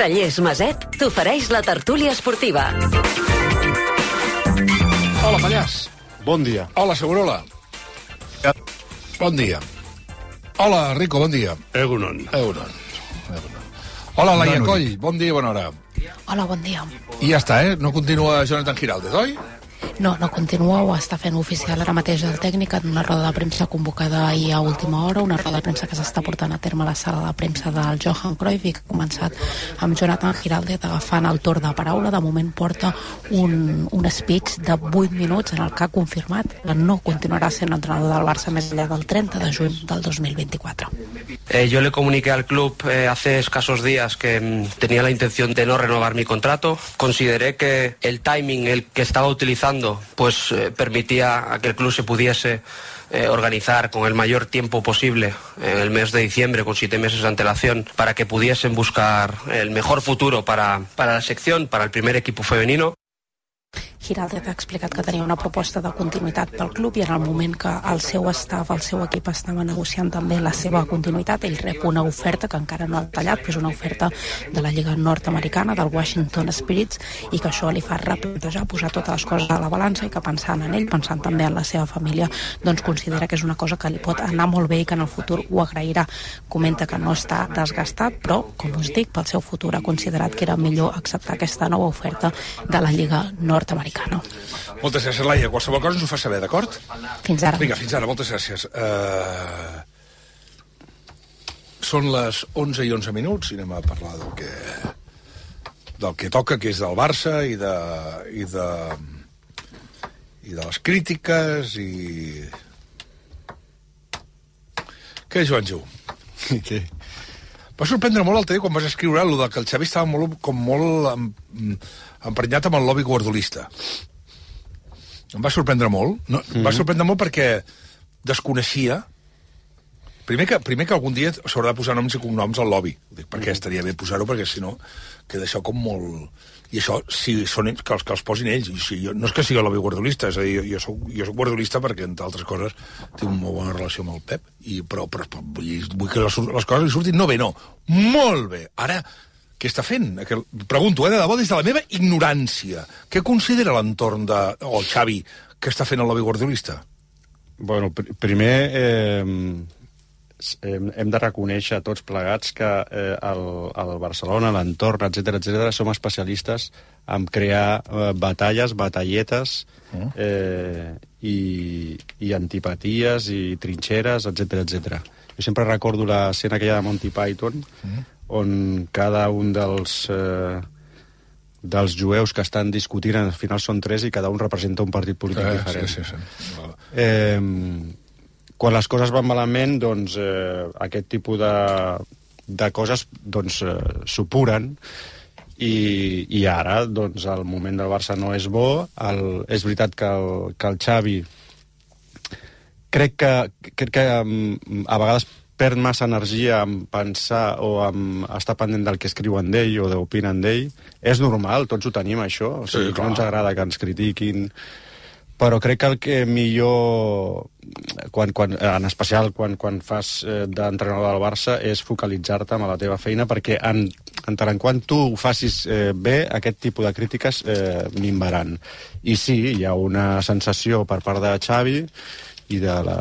Cellers Maset t'ofereix la tertúlia esportiva. Hola, Pallàs. Bon dia. Hola, Segurola. Bon dia. Hola, Rico, bon dia. Egunon. Euron. Euron. Hola, Laia Coll, bon dia i bona hora. Hola, bon dia. I ja està, eh? No continua Jonathan Giraldez, oi? No, no continua, ho està fent oficial ara mateix el tècnic en una roda de premsa convocada ahir a última hora, una roda de premsa que s'està portant a terme a la sala de premsa del Johan Cruyff i que ha començat amb Jonathan Giraldez agafant el torn de paraula. De moment porta un, un speech de 8 minuts en el que ha confirmat que no continuarà sent entrenador del Barça més enllà del 30 de juny del 2024. Eh, yo le comuniqué al club eh, hace escasos días que mm, tenía la intención de no renovar mi contrato. Consideré que el timing el que estaba utilizando pues eh, permitía a que el club se pudiese eh, organizar con el mayor tiempo posible en el mes de diciembre con siete meses de antelación para que pudiesen buscar el mejor futuro para, para la sección, para el primer equipo femenino. Giraldez ha explicat que tenia una proposta de continuïtat pel club i en el moment que el seu staff, el seu equip estava negociant també la seva continuïtat, ell rep una oferta que encara no ha tallat, que és una oferta de la Lliga Nord-Americana, del Washington Spirits, i que això li fa replantejar, posar totes les coses a la balança i que pensant en ell, pensant també en la seva família, doncs considera que és una cosa que li pot anar molt bé i que en el futur ho agrairà. Comenta que no està desgastat, però, com us dic, pel seu futur ha considerat que era millor acceptar aquesta nova oferta de la Lliga Nord-Americana. Moltes gràcies, Laia. Qualsevol cosa ens ho fa saber, d'acord? Fins ara. Vinga, fins ara, moltes gràcies. Uh... Són les 11 i 11 minuts i anem a parlar del que del que toca, que és del Barça i de, i de, i de les crítiques i... Què, Joan Ju? Què? Va sorprendre molt l'altre dia quan vas escriure allò que el Xavi estava molt, com molt em, emprenyat amb el lobby guardolista. Em va sorprendre molt. No, mm -hmm. Va sorprendre molt perquè desconeixia Primer que, primer que algun dia s'haurà de posar noms i cognoms al lobby. Ho dic perquè estaria bé posar-ho, perquè si no queda això com molt... I això, si són ells, que els, que els posin ells. I si jo, no és que sigui el lobby guardolista, és a dir, jo, jo, soc, jo soc guardolista perquè, entre altres coses, tinc una molt bona relació amb el Pep, i, però, però, però vull, vull que les, les coses li surtin no bé, no. Molt bé. Ara, què està fent? Que, pregunto, eh, de debò, des de la meva ignorància. Què considera l'entorn de... o el Xavi, que està fent el lobby guardolista? Bueno, pr primer eh, hem, hem de reconèixer tots plegats que eh, el, el Barcelona, l'entorn, etc etc som especialistes en crear eh, batalles, batalletes Mm. eh, i, i antipaties i trinxeres, etc etc. Jo sempre recordo l'escena aquella de Monty Python Mm. on cada un dels... Eh, dels jueus que estan discutint, al final són tres i cada un representa un partit polític Eh, diferent. sí, sí, sí. Eh, quan les coses van malament, doncs eh, aquest tipus de, de coses doncs, eh, supuren i, i ara doncs, el moment del Barça no és bo. El, és veritat que el, que el Xavi crec que, crec que mm, a vegades perd massa energia en pensar o en estar pendent del que escriuen d'ell o d'opinen d'ell. És normal, tots ho tenim, això. O sigui, Sí, sí, clar. no ens agrada que ens critiquin però crec que el que millor, quan, quan, en especial quan, quan fas eh, d'entrenador del Barça, és focalitzar-te en la teva feina, perquè en, en tant en tu ho facis eh, bé, aquest tipus de crítiques eh, minvaran. I sí, hi ha una sensació per part de Xavi i de la,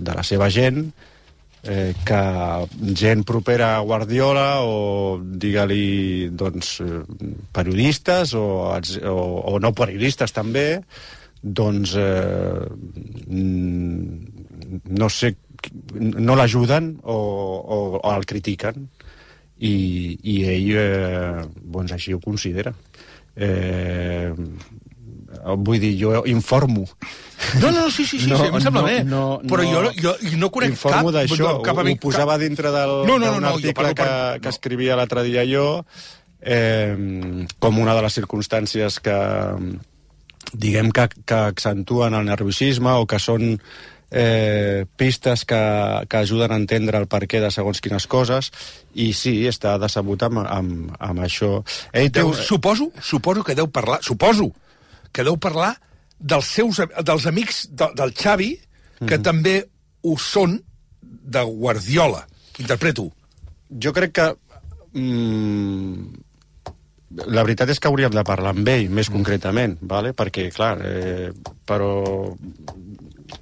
de la seva gent eh, que gent propera a Guardiola o digue-li doncs, eh, periodistes o, o, o no periodistes també doncs eh, no sé no l'ajuden o, o, o el critiquen i, i ell eh, doncs així ho considera eh, vull dir, jo informo No, no, sí, sí, sí, No, sí em sembla no, bé. no, però no. jo, jo, jo no conec Informo cap... d'això, cap ho, ho posava cap- dintre del, No, no, no, no, article parlo que, per- que escrivia l'altre dia jo, eh, com una de les circumstàncies que, diguem, que, que accentuen el nerviosisme o que són eh, pistes que, que ajuden a entendre el perquè de segons quines coses, i sí, està decebut amb, amb, amb això. Ell té... Deu, un- suposo, suposo que deu parlar, suposo que deu parlar dels seus dels amics de, del Xavi que també ho són de Guardiola. Interpreto. jo crec que mm, la veritat és que hauríem de parlar amb ell, més concretament, vale? perquè, clar, eh, però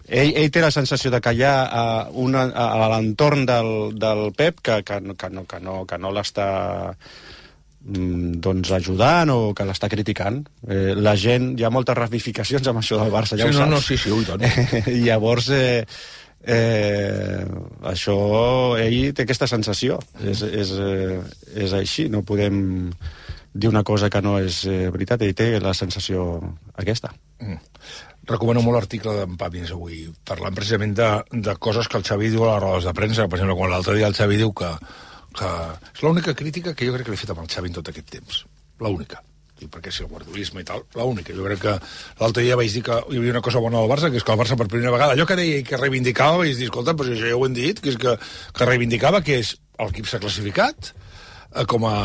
ell, ell té la sensació de que hi ha uh, una, a l'entorn del, del Pep que, que, que no, que no, que no l'està mm, doncs ajudant o que l'està criticant. Eh, la gent, hi ha moltes ramificacions amb això del Barça, ja sí, ho no, saps. no, sí, sí, ui, tant. I llavors, eh, eh, això, ell té aquesta sensació. És, és, eh, és així, no podem dir una cosa que no és eh, veritat, ell té la sensació aquesta. Mm. Recomano molt l'article d'en Pàmies avui, parlant precisament de, de coses que el Xavi diu a les rodes de premsa. Per exemple, quan l'altre dia el Xavi diu que, que... És l'única crítica que jo crec que li he fet amb el Xavi en tot aquest temps. L'única. Dic, perquè si el guardolisme i tal, l'única. Jo crec que l'altre dia vaig dir que hi havia una cosa bona del Barça, que és que el Barça per primera vegada, allò que deia i que reivindicava, vaig dir, escolta, però això ja ho hem dit, que és que, que reivindicava que és l'equip s'ha classificat eh, com a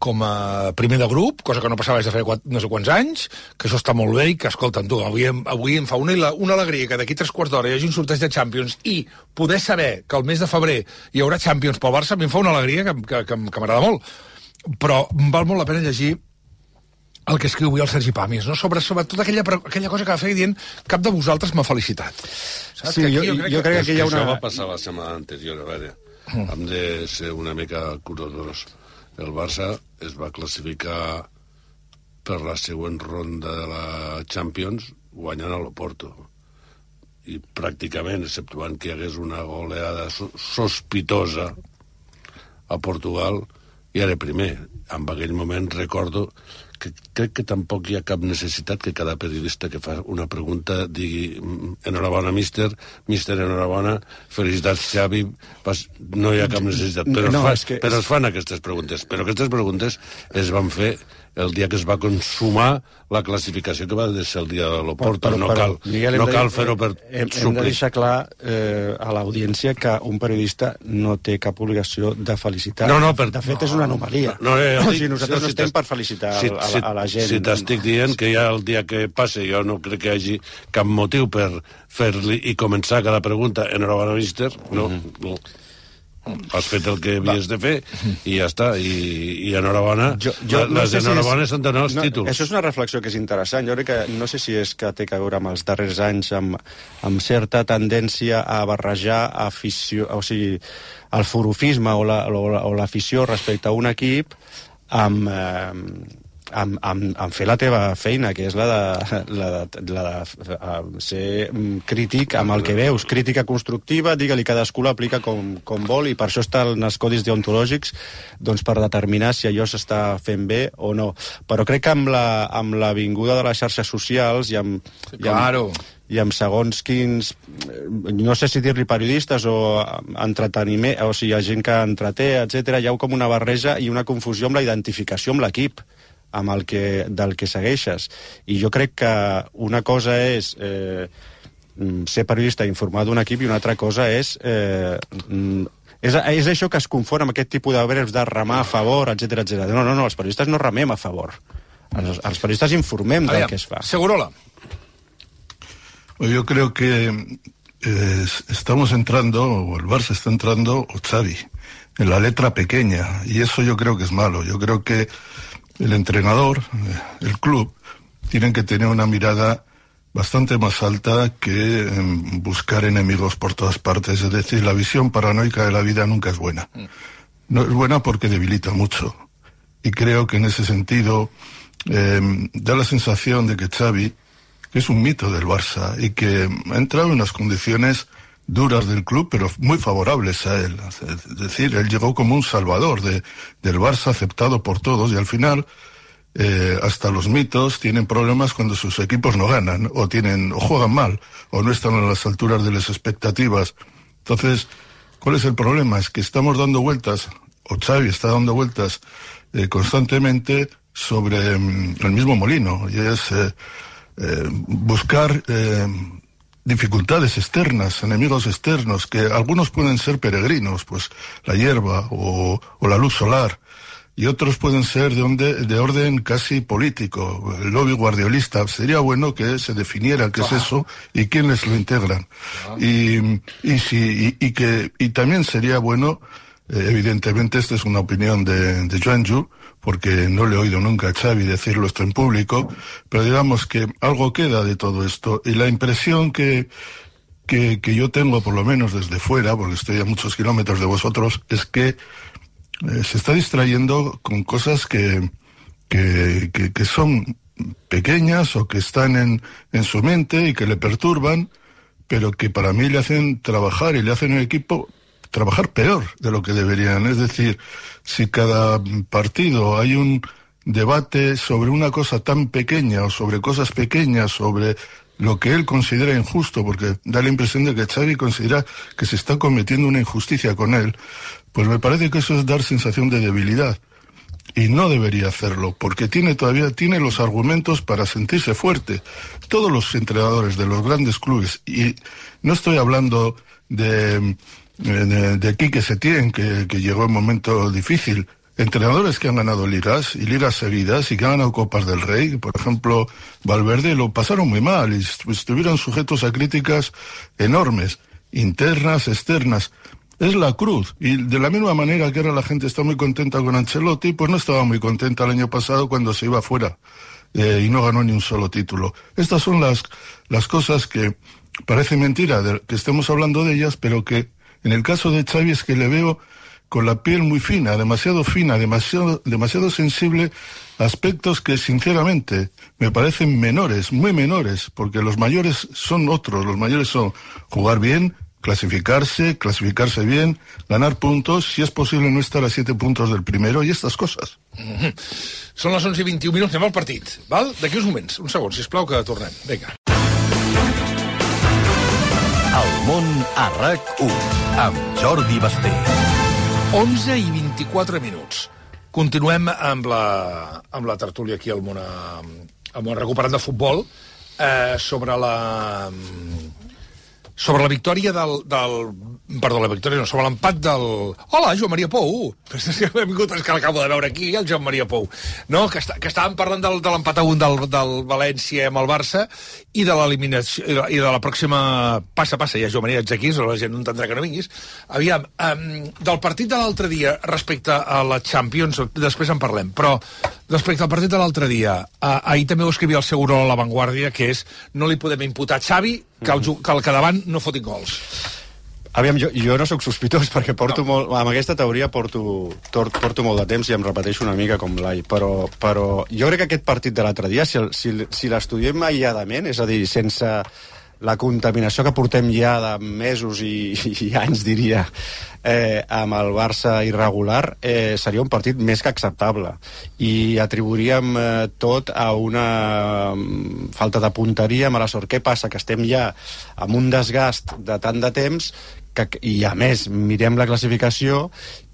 com a primer de grup, cosa que no passava des de fa no sé quants anys, que això està molt bé i que, escolta'm, tu, avui em, avui em fa una, una alegria que d'aquí tres quarts d'hora hi hagi un sorteig de Champions i poder saber que el mes de febrer hi haurà Champions pel Barça, a mi em fa una alegria que, que, que, que m'agrada molt. Però val molt la pena llegir el que escriu avui el Sergi Pàmies, no? sobre, sobre tota aquella, aquella cosa que va fer dient cap de vosaltres m'ha felicitat. Saps? Sí, jo, jo, crec, jo crec que, que hi ha una... Això va passar la setmana anterior, a veure. Mm. Hem de ser una mica curosos el Barça es va classificar per la següent ronda de la Champions guanyant a l'Oporto i pràcticament, exceptuant que hi hagués una goleada sospitosa a Portugal, i era primer. En aquell moment recordo que crec que tampoc hi ha cap necessitat que cada periodista que fa una pregunta digui mm, enhorabona, míster, míster, enhorabona, felicitats, Xavi, pas... no hi ha cap necessitat. Però, no, es, fa, que... però es fan aquestes preguntes. Però aquestes preguntes es van fer el dia que es va consumar la classificació que va ser el dia de l'Oporto. No cal, Miguel, no cal fer-ho per hem, hem de deixar clar eh, a l'audiència que un periodista no té cap obligació de felicitar. No, no, per... De fet, és una anomalia. No, no, no, o sigui, nosaltres no, si no estem per felicitar si, a, a, a la gent. Si t'estic dient que ja el dia que passe jo no crec que hi hagi cap motiu per fer-li i començar cada pregunta enhorabona, míster, no, mm -hmm. no has fet el que havies de fer i ja està, i, i enhorabona. Jo, jo les no sé enhorabones si és, són els no, títols. això és una reflexió que és interessant. Jo crec que no sé si és que té a veure amb els darrers anys amb, amb certa tendència a barrejar afició, o sigui, el forofisme o l'afició la, respecte a un equip amb, eh, amb, amb, amb fer la teva feina, que és la de, la de, la de ser mm, crític amb el que veus, crítica constructiva, digue-li cadascú l'aplica com, com vol i per això estan els codis deontològics doncs per determinar si allò s'està fent bé o no. Però crec que amb la, amb la vinguda de les xarxes socials i amb, sí, claro. i amb, i amb segons quins, no sé si dir-li periodistes o entreteniment, o sigui, gent que entreté, etc. hi ha com una barreja i una confusió amb la identificació amb l'equip amb el que, del que segueixes. I jo crec que una cosa és eh, ser periodista i informar d'un equip i una altra cosa és... Eh, és, és això que es confon amb aquest tipus de verbs de remar a favor, etc etc. No, no, no, els periodistes no remem a favor. Els, els periodistas informem del que es fa. Segurola. Yo creo que eh, estamos entrando, o el Barça está entrando, o Xavi, en la letra pequeña, y eso yo creo que es malo. Yo creo que el entrenador, eh, el club, tienen que tener una mirada bastante más alta que em, buscar enemigos por todas partes. Es decir, la visión paranoica de la vida nunca es buena. Mm. No es buena porque debilita mucho. Y creo que en ese sentido em, da la sensación de que Xavi, que es un mito del Barça y que ha entrado en unas condiciones duras del club, pero muy favorables a él. Es decir, él llegó como un salvador de, del Barça, aceptado por todos, y al final, eh, hasta los mitos tienen problemas cuando sus equipos no ganan, o tienen, o juegan mal, o no están a las alturas de las expectativas. Entonces, ¿cuál es el problema? Es que estamos dando vueltas, o Xavi está dando vueltas eh, constantemente sobre mm, el mismo molino, y es eh, eh buscar eh, dificultades externas, enemigos externos, que algunos pueden ser peregrinos, pues la hierba o, o la luz solar, y otros pueden ser de, onde, de orden casi político, el lobby guardiolista. Sería bueno que se definiera qué es eso y quiénes lo integran. Y, y, si, y, y, que, y también sería bueno Eh, evidentemente, esta es una opinión de, de Joanju, porque no le he oído nunca a Xavi decirlo esto en público, pero digamos que algo queda de todo esto. Y la impresión que, que, que yo tengo, por lo menos desde fuera, porque estoy a muchos kilómetros de vosotros, es que eh, se está distrayendo con cosas que, que, que, son pequeñas o que están en, en su mente y que le perturban, pero que para mí le hacen trabajar y le hacen el equipo trabajar peor de lo que deberían. Es decir, si cada partido hay un debate sobre una cosa tan pequeña o sobre cosas pequeñas, sobre lo que él considera injusto, porque da la impresión de que Xavi considera que se está cometiendo una injusticia con él, pues me parece que eso es dar sensación de debilidad. Y no debería hacerlo, porque tiene todavía tiene los argumentos para sentirse fuerte. Todos los entrenadores de los grandes clubes, y no estoy hablando de, de, de Quique Setién, que, que llegó en momento difícil, entrenadores que han ganado ligas y ligas seguidas y que han ganado Copas del Rey, por ejemplo, Valverde lo pasaron muy mal y estu- estuvieron sujetos a críticas enormes, internas, externas. Es la cruz. Y de la misma manera que ahora la gente está muy contenta con Ancelotti, pues no estaba muy contenta el año pasado cuando se iba fuera eh, y no ganó ni un solo título. Estas son las, las cosas que parece mentira que estemos hablando de ellas, pero que en el caso de Xavi es que le veo con la piel muy fina, demasiado fina, demasiado, demasiado sensible, aspectos que sinceramente me parecen menores, muy menores, porque los mayores son otros, los mayores son jugar bien, clasificarse, clasificarse bien, ganar puntos, si es posible no estar a siete puntos del primero y estas cosas. Són les 11 i 21 minuts, anem al partit. Val? D'aquí uns moments. Un segon, sisplau, que tornem. Vinga. El món a RAC1 amb Jordi Basté. 11 i 24 minuts. Continuem amb la, amb la tertúlia aquí al món, a, al món recuperant de futbol eh, sobre la sobre la victòria del, del... Perdó, la victòria no, sobre l'empat del... Hola, Joan Maria Pou! M'he vingut, és que l'acabo de veure aquí, el Joan Maria Pou. No, que, està, que estàvem parlant del, de l'empat a un del, del València amb el Barça i de l'eliminació i de- la pròxima... Passa, passa, ja, Joan Maria, ets aquí, la gent no entendrà que no vinguis. Aviam, um, del partit de l'altre dia respecte a la Champions, després en parlem, però respecte al partit de l'altre dia, uh, ahir també ho escrivia el seu a La Vanguardia, que és no li podem imputar a Xavi que el, que el que davant no fotin gols. Aviam, jo, jo no sóc sospitós perquè porto no. molt, amb aquesta teoria porto, tor, porto molt de temps i em repeteixo una mica com l'Ai, però, però jo crec que aquest partit de l'altre dia, si, si, si l'estudiem aïlladament, és a dir, sense la contaminació que portem ja de mesos i, i anys, diria, eh, amb el Barça irregular, eh, seria un partit més que acceptable. I atribuiríem eh, tot a una mm, falta de punteria, mala sort. Què passa? Que estem ja amb un desgast de tant de temps que, i a més mirem la classificació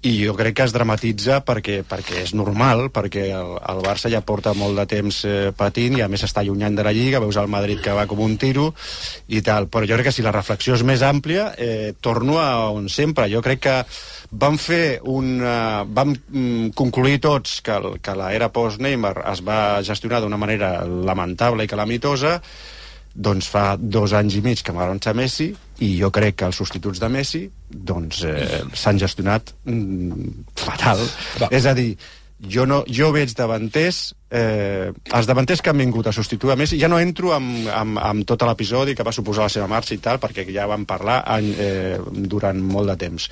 i jo crec que es dramatitza perquè, perquè és normal, perquè el, el Barça ja porta molt de temps eh, patint i a més està allunyant de la Lliga, veus el Madrid que va com un tiro i tal, però jo crec que si la reflexió és més àmplia, eh, torno a on sempre, jo crec que vam fer un... Uh, vam mm, concluir tots que, el, que l'era post-Neymar es va gestionar d'una manera lamentable i calamitosa doncs fa dos anys i mig que va marxar Messi i jo crec que els substituts de Messi doncs eh, s'han gestionat mm, fatal. Va. És a dir, jo, no, jo veig davanters eh, els davanters que han vingut a substituir a Messi ja no entro amb, amb, amb tot l'episodi que va suposar la seva marxa i tal perquè ja vam parlar en, eh, durant molt de temps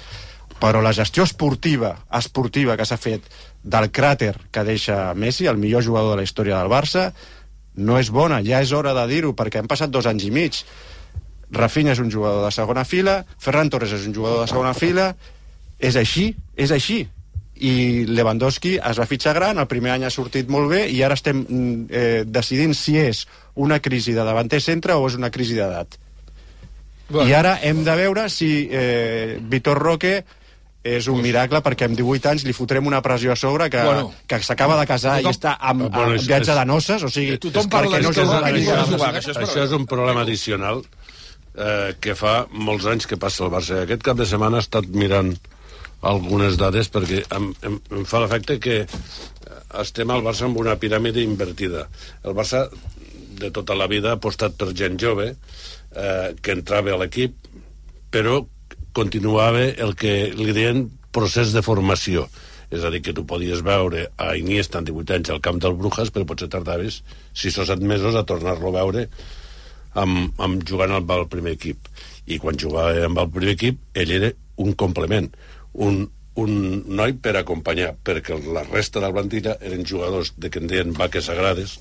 però la gestió esportiva esportiva que s'ha fet del cràter que deixa Messi, el millor jugador de la història del Barça, no és bona, ja és hora de dir-ho, perquè han passat dos anys i mig. Rafinha és un jugador de segona fila, Ferran Torres és un jugador de segona fila, és així, és així. I Lewandowski es va fitxar gran, el primer any ha sortit molt bé, i ara estem mm, eh, decidint si és una crisi de davanter centre o és una crisi d'edat. Bueno. I ara hem de veure si eh, Vitor Roque és un miracle perquè amb 18 anys li fotrem una pressió a sobre que, Bueno. que s'acaba de casar Tothom- i està amb, Bueno, amb és- viatge de noces, o sigui, Tothom parla de no la ningú això, és això és un problema addicional eh, que fa molts anys que passa al Barça. Aquest cap de setmana he estat mirant algunes dades perquè em, em, em fa l'efecte que eh, estem al Barça amb una piràmide invertida. El Barça de tota la vida ha apostat per gent jove eh, que entrava a l'equip però continuava el que li deien procés de formació. És a dir, que tu podies veure a Iniesta en 18 anys al camp del Brujas, però potser tardaves 6 o 7 mesos a tornar-lo a veure amb, amb jugant amb el primer equip. I quan jugava amb el primer equip, ell era un complement, un, un noi per acompanyar, perquè la resta de la plantilla eren jugadors de que en deien vaques sagrades,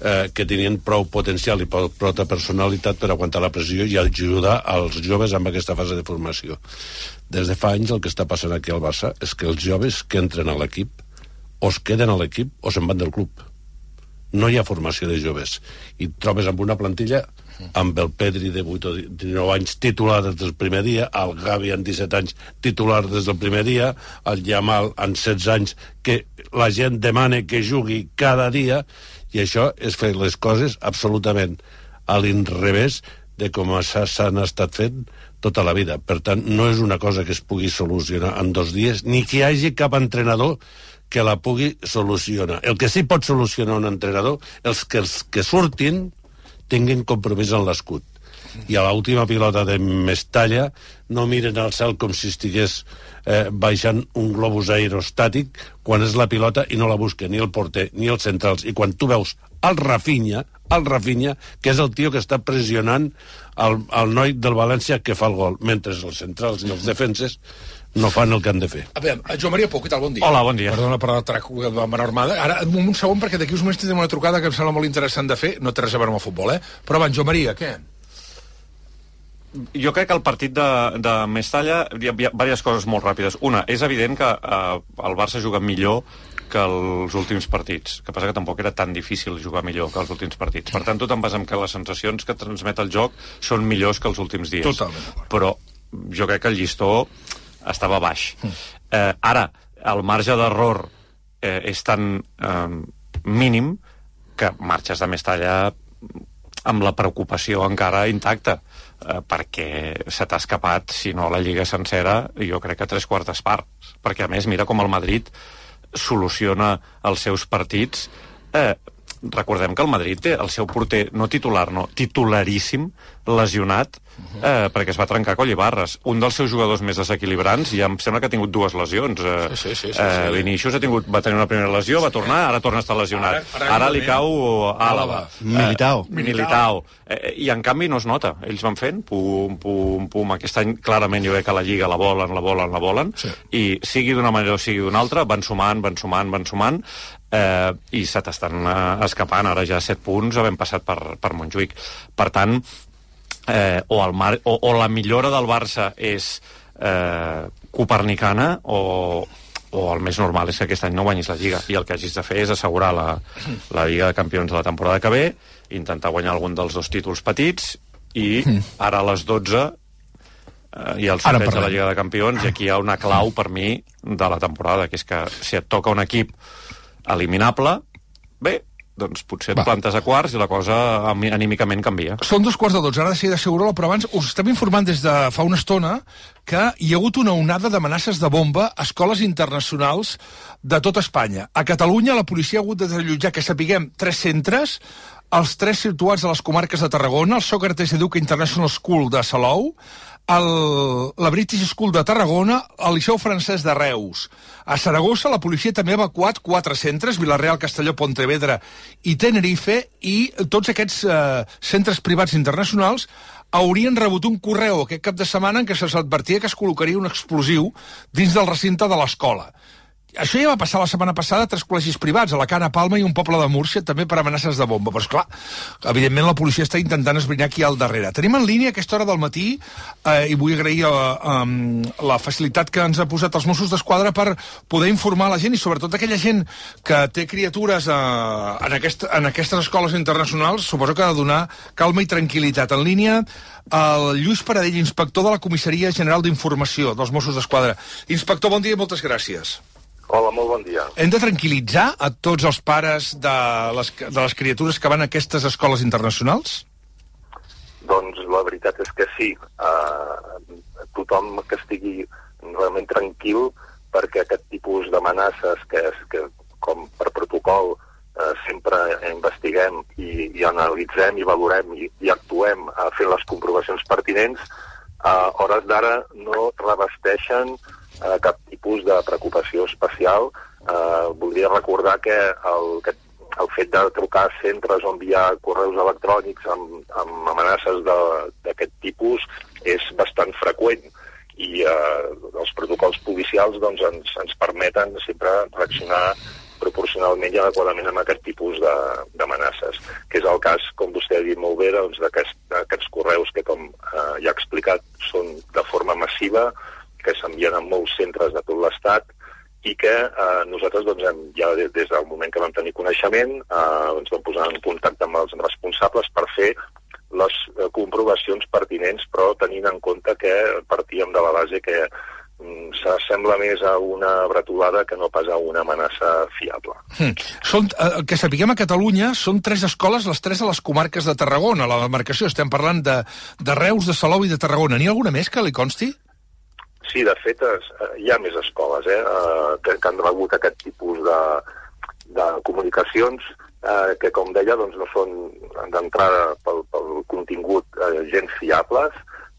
eh, que tenien prou potencial i prou, prou personalitat per aguantar la pressió i ajudar als joves amb aquesta fase de formació. Des de fa anys el que està passant aquí al Barça és que els joves que entren a l'equip o es queden a l'equip o se'n van del club. No hi ha formació de joves. I trobes amb una plantilla amb el Pedri de 8 o 19 anys titular des del primer dia, el Gavi en 17 anys titular des del primer dia, el Yamal en 16 anys que la gent demana que jugui cada dia i això és fer les coses absolutament a l'inrevés de com s'han estat fent tota la vida. Per tant, no és una cosa que es pugui solucionar en dos dies, ni que hi hagi cap entrenador que la pugui solucionar. El que sí pot solucionar un entrenador és que els que surtin tinguin compromís en l'escut. I a l'última pilota de Mestalla no miren al cel com si estigués eh, baixant un globus aerostàtic quan és la pilota i no la busca ni el porter ni els centrals. I quan tu veus el Rafinha, el Rafinha, que és el tio que està pressionant el, el noi del València que fa el gol, mentre els centrals i els defenses no fan el que han de fer. A veure, Joan Maria Pou, què tal? Bon dia. Hola, bon dia. Perdona per l'atrac de menor armada. Ara, un segon, perquè d'aquí uns moments tenim una trucada que em sembla molt interessant de fer. No té res a veure amb el futbol, eh? Però abans, Joan Maria, què? jo crec que el partit de, de Mestalla hi ha, hi ha diverses coses molt ràpides. Una, és evident que eh, el Barça juga millor que els últims partits. que passa que tampoc era tan difícil jugar millor que els últims partits. Per tant, tot em basa en que les sensacions que transmet el joc són millors que els últims dies. Totalment. Però jo crec que el llistó estava baix. Eh, ara, el marge d'error eh, és tan eh, mínim que marxes de Mestalla amb la preocupació encara intacta eh, perquè se t'ha escapat, si no la Lliga sencera, jo crec que tres quartes parts. Perquè, a més, mira com el Madrid soluciona els seus partits. Eh, recordem que el Madrid té el seu porter, no titular, no, titularíssim, lesionat, eh, perquè es va trencar coll i barres. Un dels seus jugadors més desequilibrants ja em sembla que ha tingut dues lesions. Eh, Sí, sí, sí, sí, eh, sí. Vinícius ha tingut, va tenir una primera lesió, va tornar, ara torna a estar lesionat. Ara- ara Ara li cau Àlava. Militao. Eh, Militao. Eh, I en canvi no es nota. Ells van fent, pum, pum, pum. Aquest any clarament jo crec que la Lliga la volen, la volen, la volen. Sí. I sigui d'una manera o sigui d'una altra, van sumant, van sumant, van sumant, eh, i se t'estan eh, escapant. Ara ja 7 punts havent passat per, per Montjuïc. Per tant, eh, o, el mar, o, o la millora del Barça és eh, copernicana o, o el més normal és que aquest any no guanyis la Lliga i el que hagis de fer és assegurar la, la Lliga de Campions de la temporada que ve intentar guanyar algun dels dos títols petits i ara a les 12 eh, ha el sorteig de la Lliga de Campions i aquí hi ha una clau per mi de la temporada que és que si et toca un equip eliminable bé, doncs potser et Va. plantes a quarts i la cosa anímicament canvia Són dos quarts de dotze, ara de seguida seguro, però abans us estem informant des de fa una estona que hi ha hagut una onada d'amenaces de bomba a escoles internacionals de tot Espanya. A Catalunya la policia ha hagut de desallotjar, que sapiguem, tres centres, els tres situats a les comarques de Tarragona, el Socrates Educa International School de Salou, el, la British School de Tarragona, el Liceu Francès de Reus. A Saragossa la policia també ha evacuat quatre centres, Vilareal, Castelló, Pontevedra i Tenerife, i tots aquests eh, centres privats internacionals haurien rebut un correu aquest cap de setmana en què se'ls advertia que es col·locaria un explosiu dins del recinte de l'escola. Això ja va passar la setmana passada a tres col·legis privats, a la Cana Palma i un poble de Múrcia, també per amenaces de bomba. Però, esclar, evidentment la policia està intentant esbrinar qui hi ha al darrere. Tenim en línia a aquesta hora del matí, eh, i vull agrair eh, um, la facilitat que ens ha posat els Mossos d'Esquadra per poder informar la gent, i sobretot aquella gent que té criatures eh, en, aquest, en aquestes escoles internacionals, suposo que ha de donar calma i tranquil·litat. En línia, el Lluís Paradell, inspector de la Comissaria General d'Informació dels Mossos d'Esquadra. Inspector, bon dia i moltes gràcies. Hola, molt bon dia. Hem de tranquil·litzar a tots els pares de les, de les criatures que van a aquestes escoles internacionals? Doncs la veritat és que sí. Uh, tothom que estigui realment tranquil perquè aquest tipus d'amenaces que, que com per protocol uh, sempre investiguem i, i analitzem i valorem i, i actuem uh, fent les comprovacions pertinents, a hores d'ara no revesteixen uh, cap tipus de preocupació especial. Eh, voldria recordar que el, que el fet de trucar a centres on hi ha correus electrònics amb, amb amenaces d'aquest tipus és bastant freqüent i eh, els protocols policials doncs, ens, ens permeten sempre reaccionar proporcionalment i adequadament amb aquest tipus d'amenaces, que és el cas, com vostè ha dit molt bé, doncs, d'aquest- d'aquests correus que, com eh, ja ha explicat, són de forma massiva, que s'envien a molts centres de tot l'Estat i que eh, nosaltres doncs, hem, ja des, des del moment que vam tenir coneixement eh, ens vam posar en contacte amb els responsables per fer les eh, comprovacions pertinents, però tenint en compte que partíem de la base que mm, s'assembla més a una bretolada que no pas a una amenaça fiable. Hm. Són, eh, que sapiguem a Catalunya són tres escoles, les tres a les comarques de Tarragona, la demarcació. Estem parlant de, de Reus, de Salou i de Tarragona. N'hi ha alguna més que li consti? Sí, de fet, es, eh, hi ha més escoles eh, eh, que, que han rebut aquest tipus de, de comunicacions eh, que, com deia, doncs, no són d'entrada pel, pel contingut eh, gens fiables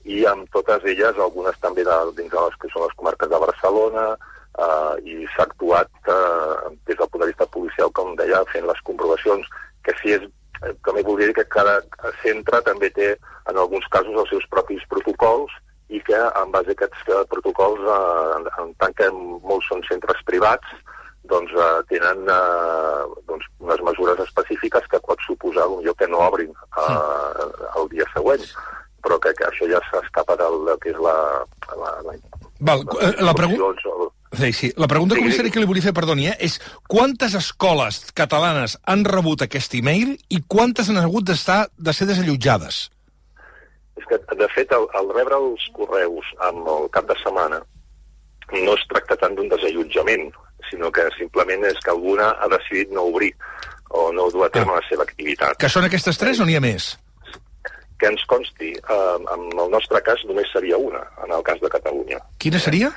i amb totes elles, algunes també de, dins de les que són les comarques de Barcelona, eh, i s'ha actuat eh, des del punt de vista policial, com deia, fent les comprovacions, que si és eh, també voldria dir que cada centre també té, en alguns casos, els seus propis protocols i que en base a aquests eh, protocols, eh, en, en tant que molts són centres privats, doncs eh, tenen eh, doncs, unes mesures específiques que pot suposar potser que no obrin eh, el dia següent, però que, que això ja s'escapa del que és la... la, la Val, eh, la pregunta... instruccions o- Sí, sí. La pregunta, Sí, comissari, sí. que li volia fer, perdoni, eh, és quantes escoles catalanes han rebut aquest e-mail i quantes han hagut d'estar de ser desallotjades? És que, de fet, al, al rebre els correus amb el cap de setmana no es tracta tant d'un desallotjament, sinó que simplement és que alguna ha decidit no obrir o no dur a terme la seva activitat. Que són aquestes tres o n'hi ha més? Que ens consti, eh, en el nostre cas només seria una, en el cas de Catalunya. Quina seria?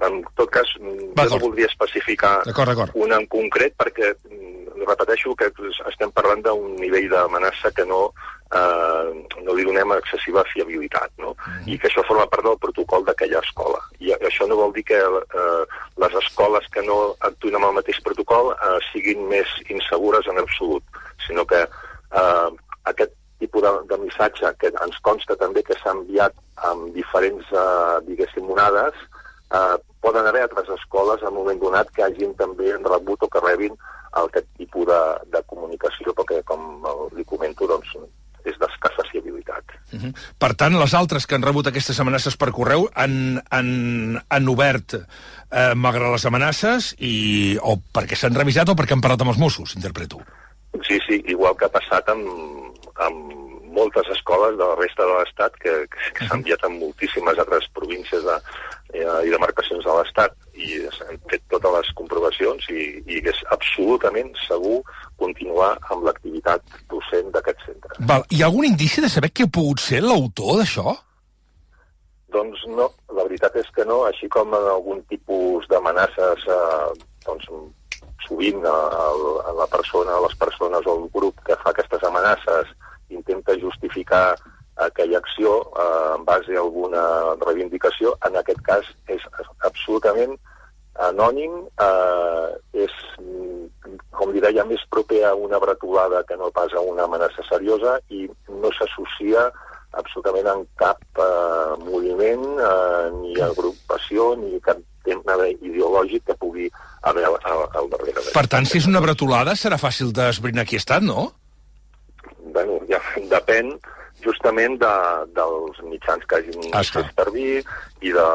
En tot cas, jo no voldria especificar D'acord, d'acord. una en concret perquè mm, repeteixo que estem parlant d'un nivell d'amenaça que no, eh, no li donem excessiva fiabilitat, no? I que això forma part del protocol d'aquella escola. I això no vol dir que eh, les escoles que no actuïn amb el mateix protocol eh, siguin més insegures en absolut, sinó que eh, aquest tipus de, de missatge que ens consta també que s'ha enviat amb diferents, eh, diguéssim, onades, eh, poden haver altres escoles en un moment donat que hagin també rebut o que rebin aquest tipus de, de comunicació, perquè, com li comento, doncs, és d'escassa fiabilitat. Uh -huh. Per tant, les altres que han rebut aquestes amenaces per correu han, han, han obert eh, malgrat les amenaces i, o perquè s'han revisat o perquè han parlat amb els Mossos, interpreto. Sí, sí, igual que ha passat amb, amb moltes escoles de la resta de l'Estat que, que, que s'han enviat en moltíssimes altres províncies de, eh, i demarcacions de l'Estat i s'han fet totes les comprovacions i, i és absolutament segur continuar amb l'activitat docent d'aquest centre. Val. Hi ha algun indici de saber qui ha pogut ser l'autor d'això? Doncs no, la veritat és que no, així com en algun tipus d'amenaces, eh, doncs sovint a, a la persona, a les persones o el grup que fa aquestes amenaces intenta justificar aquella acció eh, en base a alguna reivindicació, en aquest cas és absolutament anònim, eh, és, com li deia, més proper a una bretolada que no pas a una amenaça seriosa i no s'associa absolutament en cap eh, moviment, eh, ni agrupació, ni cap tema ideològic que pugui haver al, al, al darrere. Per tant, si és una bretolada, serà fàcil d'esbrinar qui ha estat, no? bueno, ja depèn justament de, dels mitjans que hagin Ah, fet servir i de,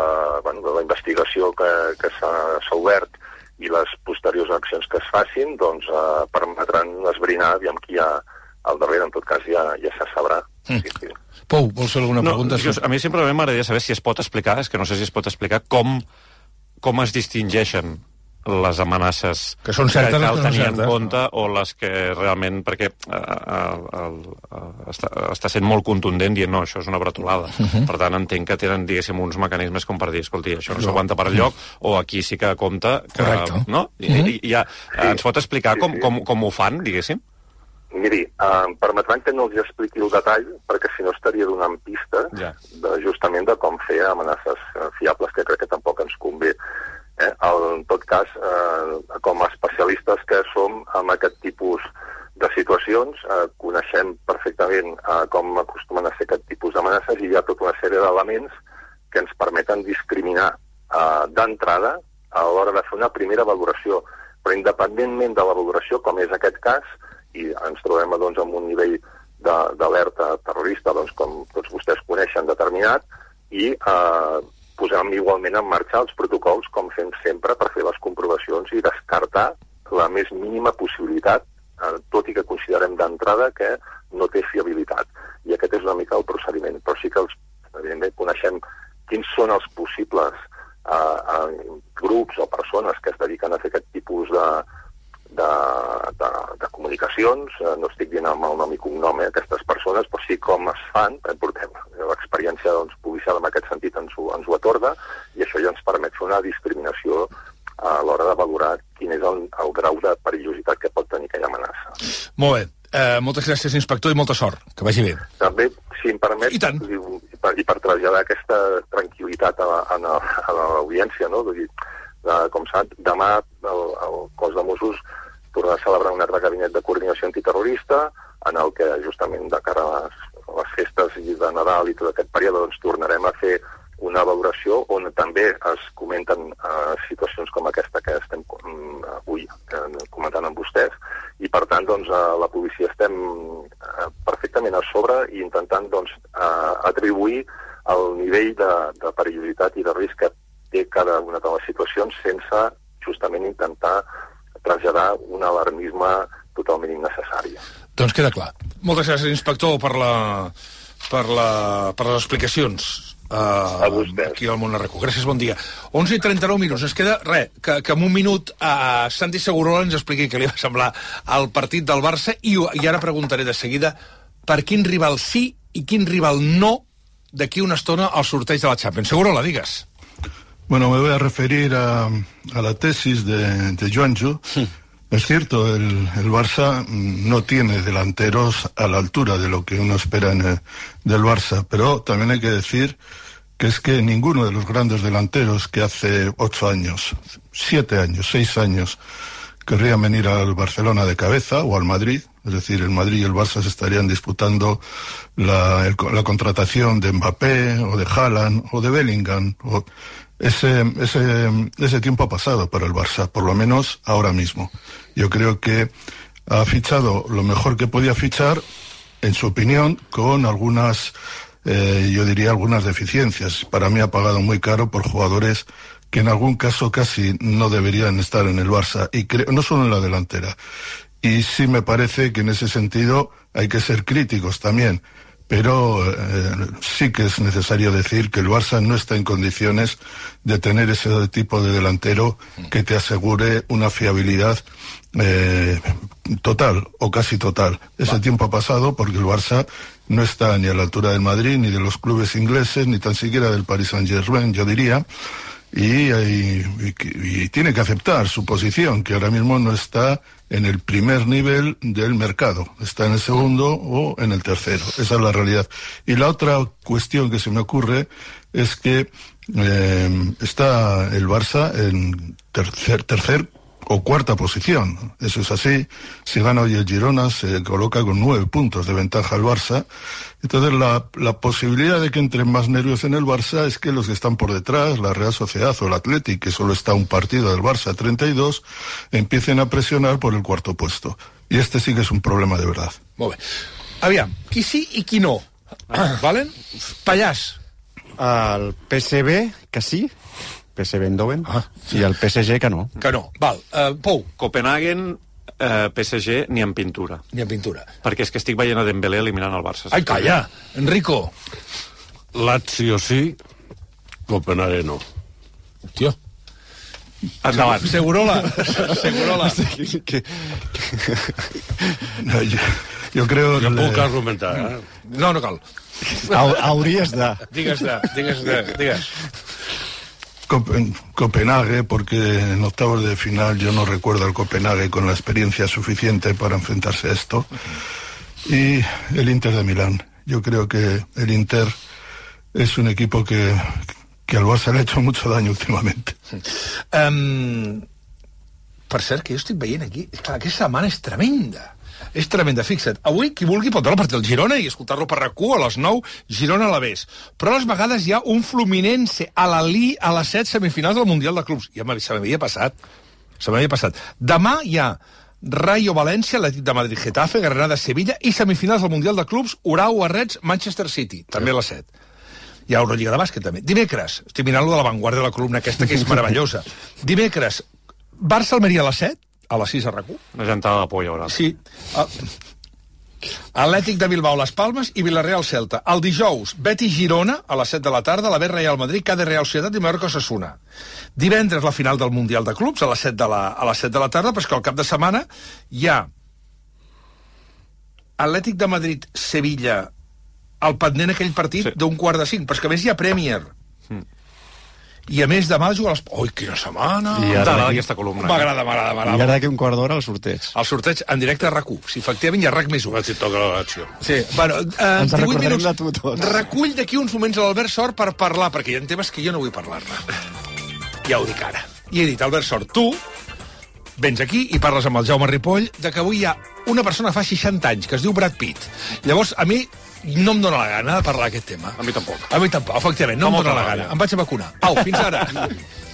bueno, de la investigació que, que s'ha s'ha obert i les posteriors accions que es facin doncs, eh, permetran esbrinar aviam qui hi ha al darrere, en tot cas ja, ja se sabrà. Mm. Sí, sí. Pou, vols fer alguna No, pregunta? jo, a mi simplement m'agradaria saber si es pot explicar, és que no sé si es pot explicar, com, com es distingeixen les amenaces Que són certes que i cal que no tenir en certes. compte o les que realment... Perquè eh, eh, el, eh, està, està sent molt contundent dient no, això és una bretolada. Uh -huh. Per tant, entenc que tenen, diguéssim, uns mecanismes com per dir, escolti, això no s'aguanta per enlloc, o aquí sí que compta que... Correcte. No? I, Mhm. i, ja, ens pot explicar com, com, com ho fan, diguéssim? Miri, eh, em permetran que no els expliqui el detall, perquè si no estaria donant pistes Ja. de, justament de com fer amenaces fiables, que crec que tampoc ens convé. Eh? En tot cas, eh, com a especialistes que som en aquest tipus de situacions, eh, coneixem perfectament eh, com acostumen a ser aquest tipus d'amenaces i hi ha tota una sèrie d'elements que ens permeten discriminar eh, d'entrada a l'hora de fer una primera valoració. Però independentment de la valoració, com és aquest cas, i ens trobem doncs, amb un nivell d'alerta terrorista, doncs, com tots vostès coneixen, determinat, i eh, posem igualment en marxa els protocols, com fem sempre, per fer les comprovacions i descartar la més mínima possibilitat, eh, tot i que considerem d'entrada que no té fiabilitat. I aquest és una mica el procediment. Però sí que, els, evidentment, coneixem quins són els possibles eh, eh, grups o persones que es dediquen a fer aquest tipus de, de, de, de comunicacions, eh, no estic dient amb el nom i cognom eh, aquestes persones, però sí com es fan, eh, portem l'experiència doncs, policial en aquest sentit ens ho, ens ho atorga, i això ja ens permet fer una discriminació a l'hora de valorar quin és el, el grau de perillositat que pot tenir aquella amenaça. Molt bé. Eh, moltes gràcies, inspector, i molta sort. Que vagi bé. També, si em permet, I tant. I, per, i per traslladar aquesta tranquil·litat a, a, la- a l'audiència, no? Vull dir, eh, com sap, demà el, el cos de Mossos tornarà a celebrar un acte de gabinet de coordinació antiterrorista en el que justament de cara a les, a les festes de Nadal i tot aquest període doncs, tornarem a fer una valoració on també es comenten eh, situacions com aquesta que estem mm, avui eh, comentant amb vostès. I per tant doncs, a la policia estem eh, perfectament a sobre i intentant doncs, eh, atribuir el nivell de, de perillositat i de risc que té cada una de les situacions sense justament intentar traslladar un alarmisme totalment innecessari. Doncs queda clar. Moltes gràcies, inspector, per, la, per, la, per les explicacions. Uh, aquí al Mont Arreco. Gràcies, bon dia. 11 i 39 minuts. Ens queda, res, que, que en un minut uh, Santi Segurola ens expliqui què li va semblar el partit del Barça i, i ara preguntaré de seguida per quin rival sí i quin rival no d'aquí una estona al sorteig de la Champions. Segurola, digues. Bueno, me voy a referir a, a la tesis de, de Joanjo. Es cierto, el, el Barça no tiene delanteros a la altura de lo que uno espera en el- del Barça, pero también hay que decir que es que ninguno de los grandes delanteros que hace ocho años, siete años, seis años, querrían venir al Barcelona de cabeza o al Madrid. Es decir, el Madrid y el Barça se estarían disputando la, contratación de Mbappé o de Haaland o de Bellingham. ese, ese tiempo ha pasado para el Barça, por lo menos ahora mismo. Yo creo que ha fichado lo mejor que podía fichar, en su opinión, con algunas, eh, yo diría, algunas deficiencias. Para mí ha pagado muy caro por jugadores que en algún caso casi no deberían estar en el Barça, y creo, no solo en la delantera. Y sí me parece que en ese sentido hay que ser críticos también. Pero eh, sí que es necesario decir que el Barça no está en condiciones de tener ese tipo de delantero que te asegure una fiabilidad eh, total o casi total. Ese tiempo ha pasado porque el Barça no está ni a la altura del Madrid, ni de los clubes ingleses, ni tan siquiera del Paris Saint-Germain, yo diría. Y, y- y tiene que aceptar su posición, que ahora mismo no está en el primer nivel del mercado, está en el segundo o en el tercero. Esa es la realidad. Y la otra cuestión que se me ocurre es que eh, está el Barça en tercer, tercer o cuarta posición. Eso es así. Si gana hoy el Girona, se coloca con nueve puntos de ventaja al Barça. Entonces, la, la posibilidad de que entren más nervios en el Barça es que los que están por detrás, la Real Sociedad o el Athletic, que solo está un partido del Barça, 32, empiecen a presionar por el cuarto puesto. Y este sí que es un problema de verdad. Molt bé. Aviam, qui sí i qui no. Valen? Pallàs. El PSB, que sí, PSV Eindhoven, ah, sí. i el PSG, que no. Que no. Val. Uh, Pou. Copenhagen, eh, PSG, ni en pintura. Ni en pintura. Perquè és que estic veient a Dembélé eliminant el Barça. Ai, calla. Enrico. Lazio sí, Copenhague no. Tio. Endavant. Segurola. Segurola. que... No, yo, yo creo... Jo puc eh, argumentar, eh? No, no cal. Hau- Hauries de... Digues de, digues de, digues. Copen- Copenhague, porque en octavos de final yo no recuerdo al Copenhague con la experiencia suficiente para enfrentarse a esto. Y el Inter de Milán. Yo creo que el Inter es un equipo que, que al Barça le ha hecho mucho daño últimamente. Um, per cert, que jo estic veient aquí... Clar, aquesta setmana és tremenda. És tremenda, fixa't. Avui, qui vulgui pot veure el partit del Girona i escoltar-lo per rac a les 9, Girona a la vés. Però a les vegades hi ha un Fluminense a la Li a les 7 semifinals del Mundial de Clubs. Ja se m'havia passat. Se m'havia passat. Demà hi ha Rayo València, Atlètic de Madrid, Getafe, Granada, Sevilla i semifinals del Mundial de Clubs, Urau, Arrets, Manchester City, també a les 7. Hi ha Eurolliga de bàsquet, també. Dimecres, estic mirant lo de l'avantguarda de la columna aquesta, que és meravellosa. Dimecres, Barça-Almeria a les 7, a les 6 a rac Una gentada de hi haurà. Sí. Ah, Atlètic de Bilbao, Les Palmes i Villarreal Celta. El dijous, Betis Girona, a les 7 de la tarda, la B Real Madrid, Cade Real Societat i Mallorca Sassuna. Divendres, la final del Mundial de Clubs, a les 7 de la, a les 7 de la tarda, però que al cap de setmana hi ha Atlètic de Madrid, Sevilla, el pendent aquell partit sí. d'un quart de cinc, però que a més hi ha Premier. I a més demà juga a les... Ui, quina setmana! I ara d'aquí- aquesta columna. M'agrada, m'agrada, I m'agrada. ara d'aquí un quart d'hora el sorteig. El sorteig en directe a RAC1. Si efectivament hi ha RAC més 1. Si toca la l'acció. Sí, bueno, eh, Ens 18 recordarem minuts. de tu tots. Recull d'aquí uns moments a l'Albert Sort per parlar, perquè hi ha temes que jo no vull parlar-ne. Ja ho dic ara. I he dit, Albert Sort, tu vens aquí i parles amb el Jaume Ripoll de que avui hi ha una persona fa 60 anys que es diu Brad Pitt. Llavors, a mi no em dóna la gana de parlar d'aquest tema. A mi tampoc. A mi tampoc, efectivament, no Fa em dóna la gana. Em vaig a vacunar. Au, fins ara.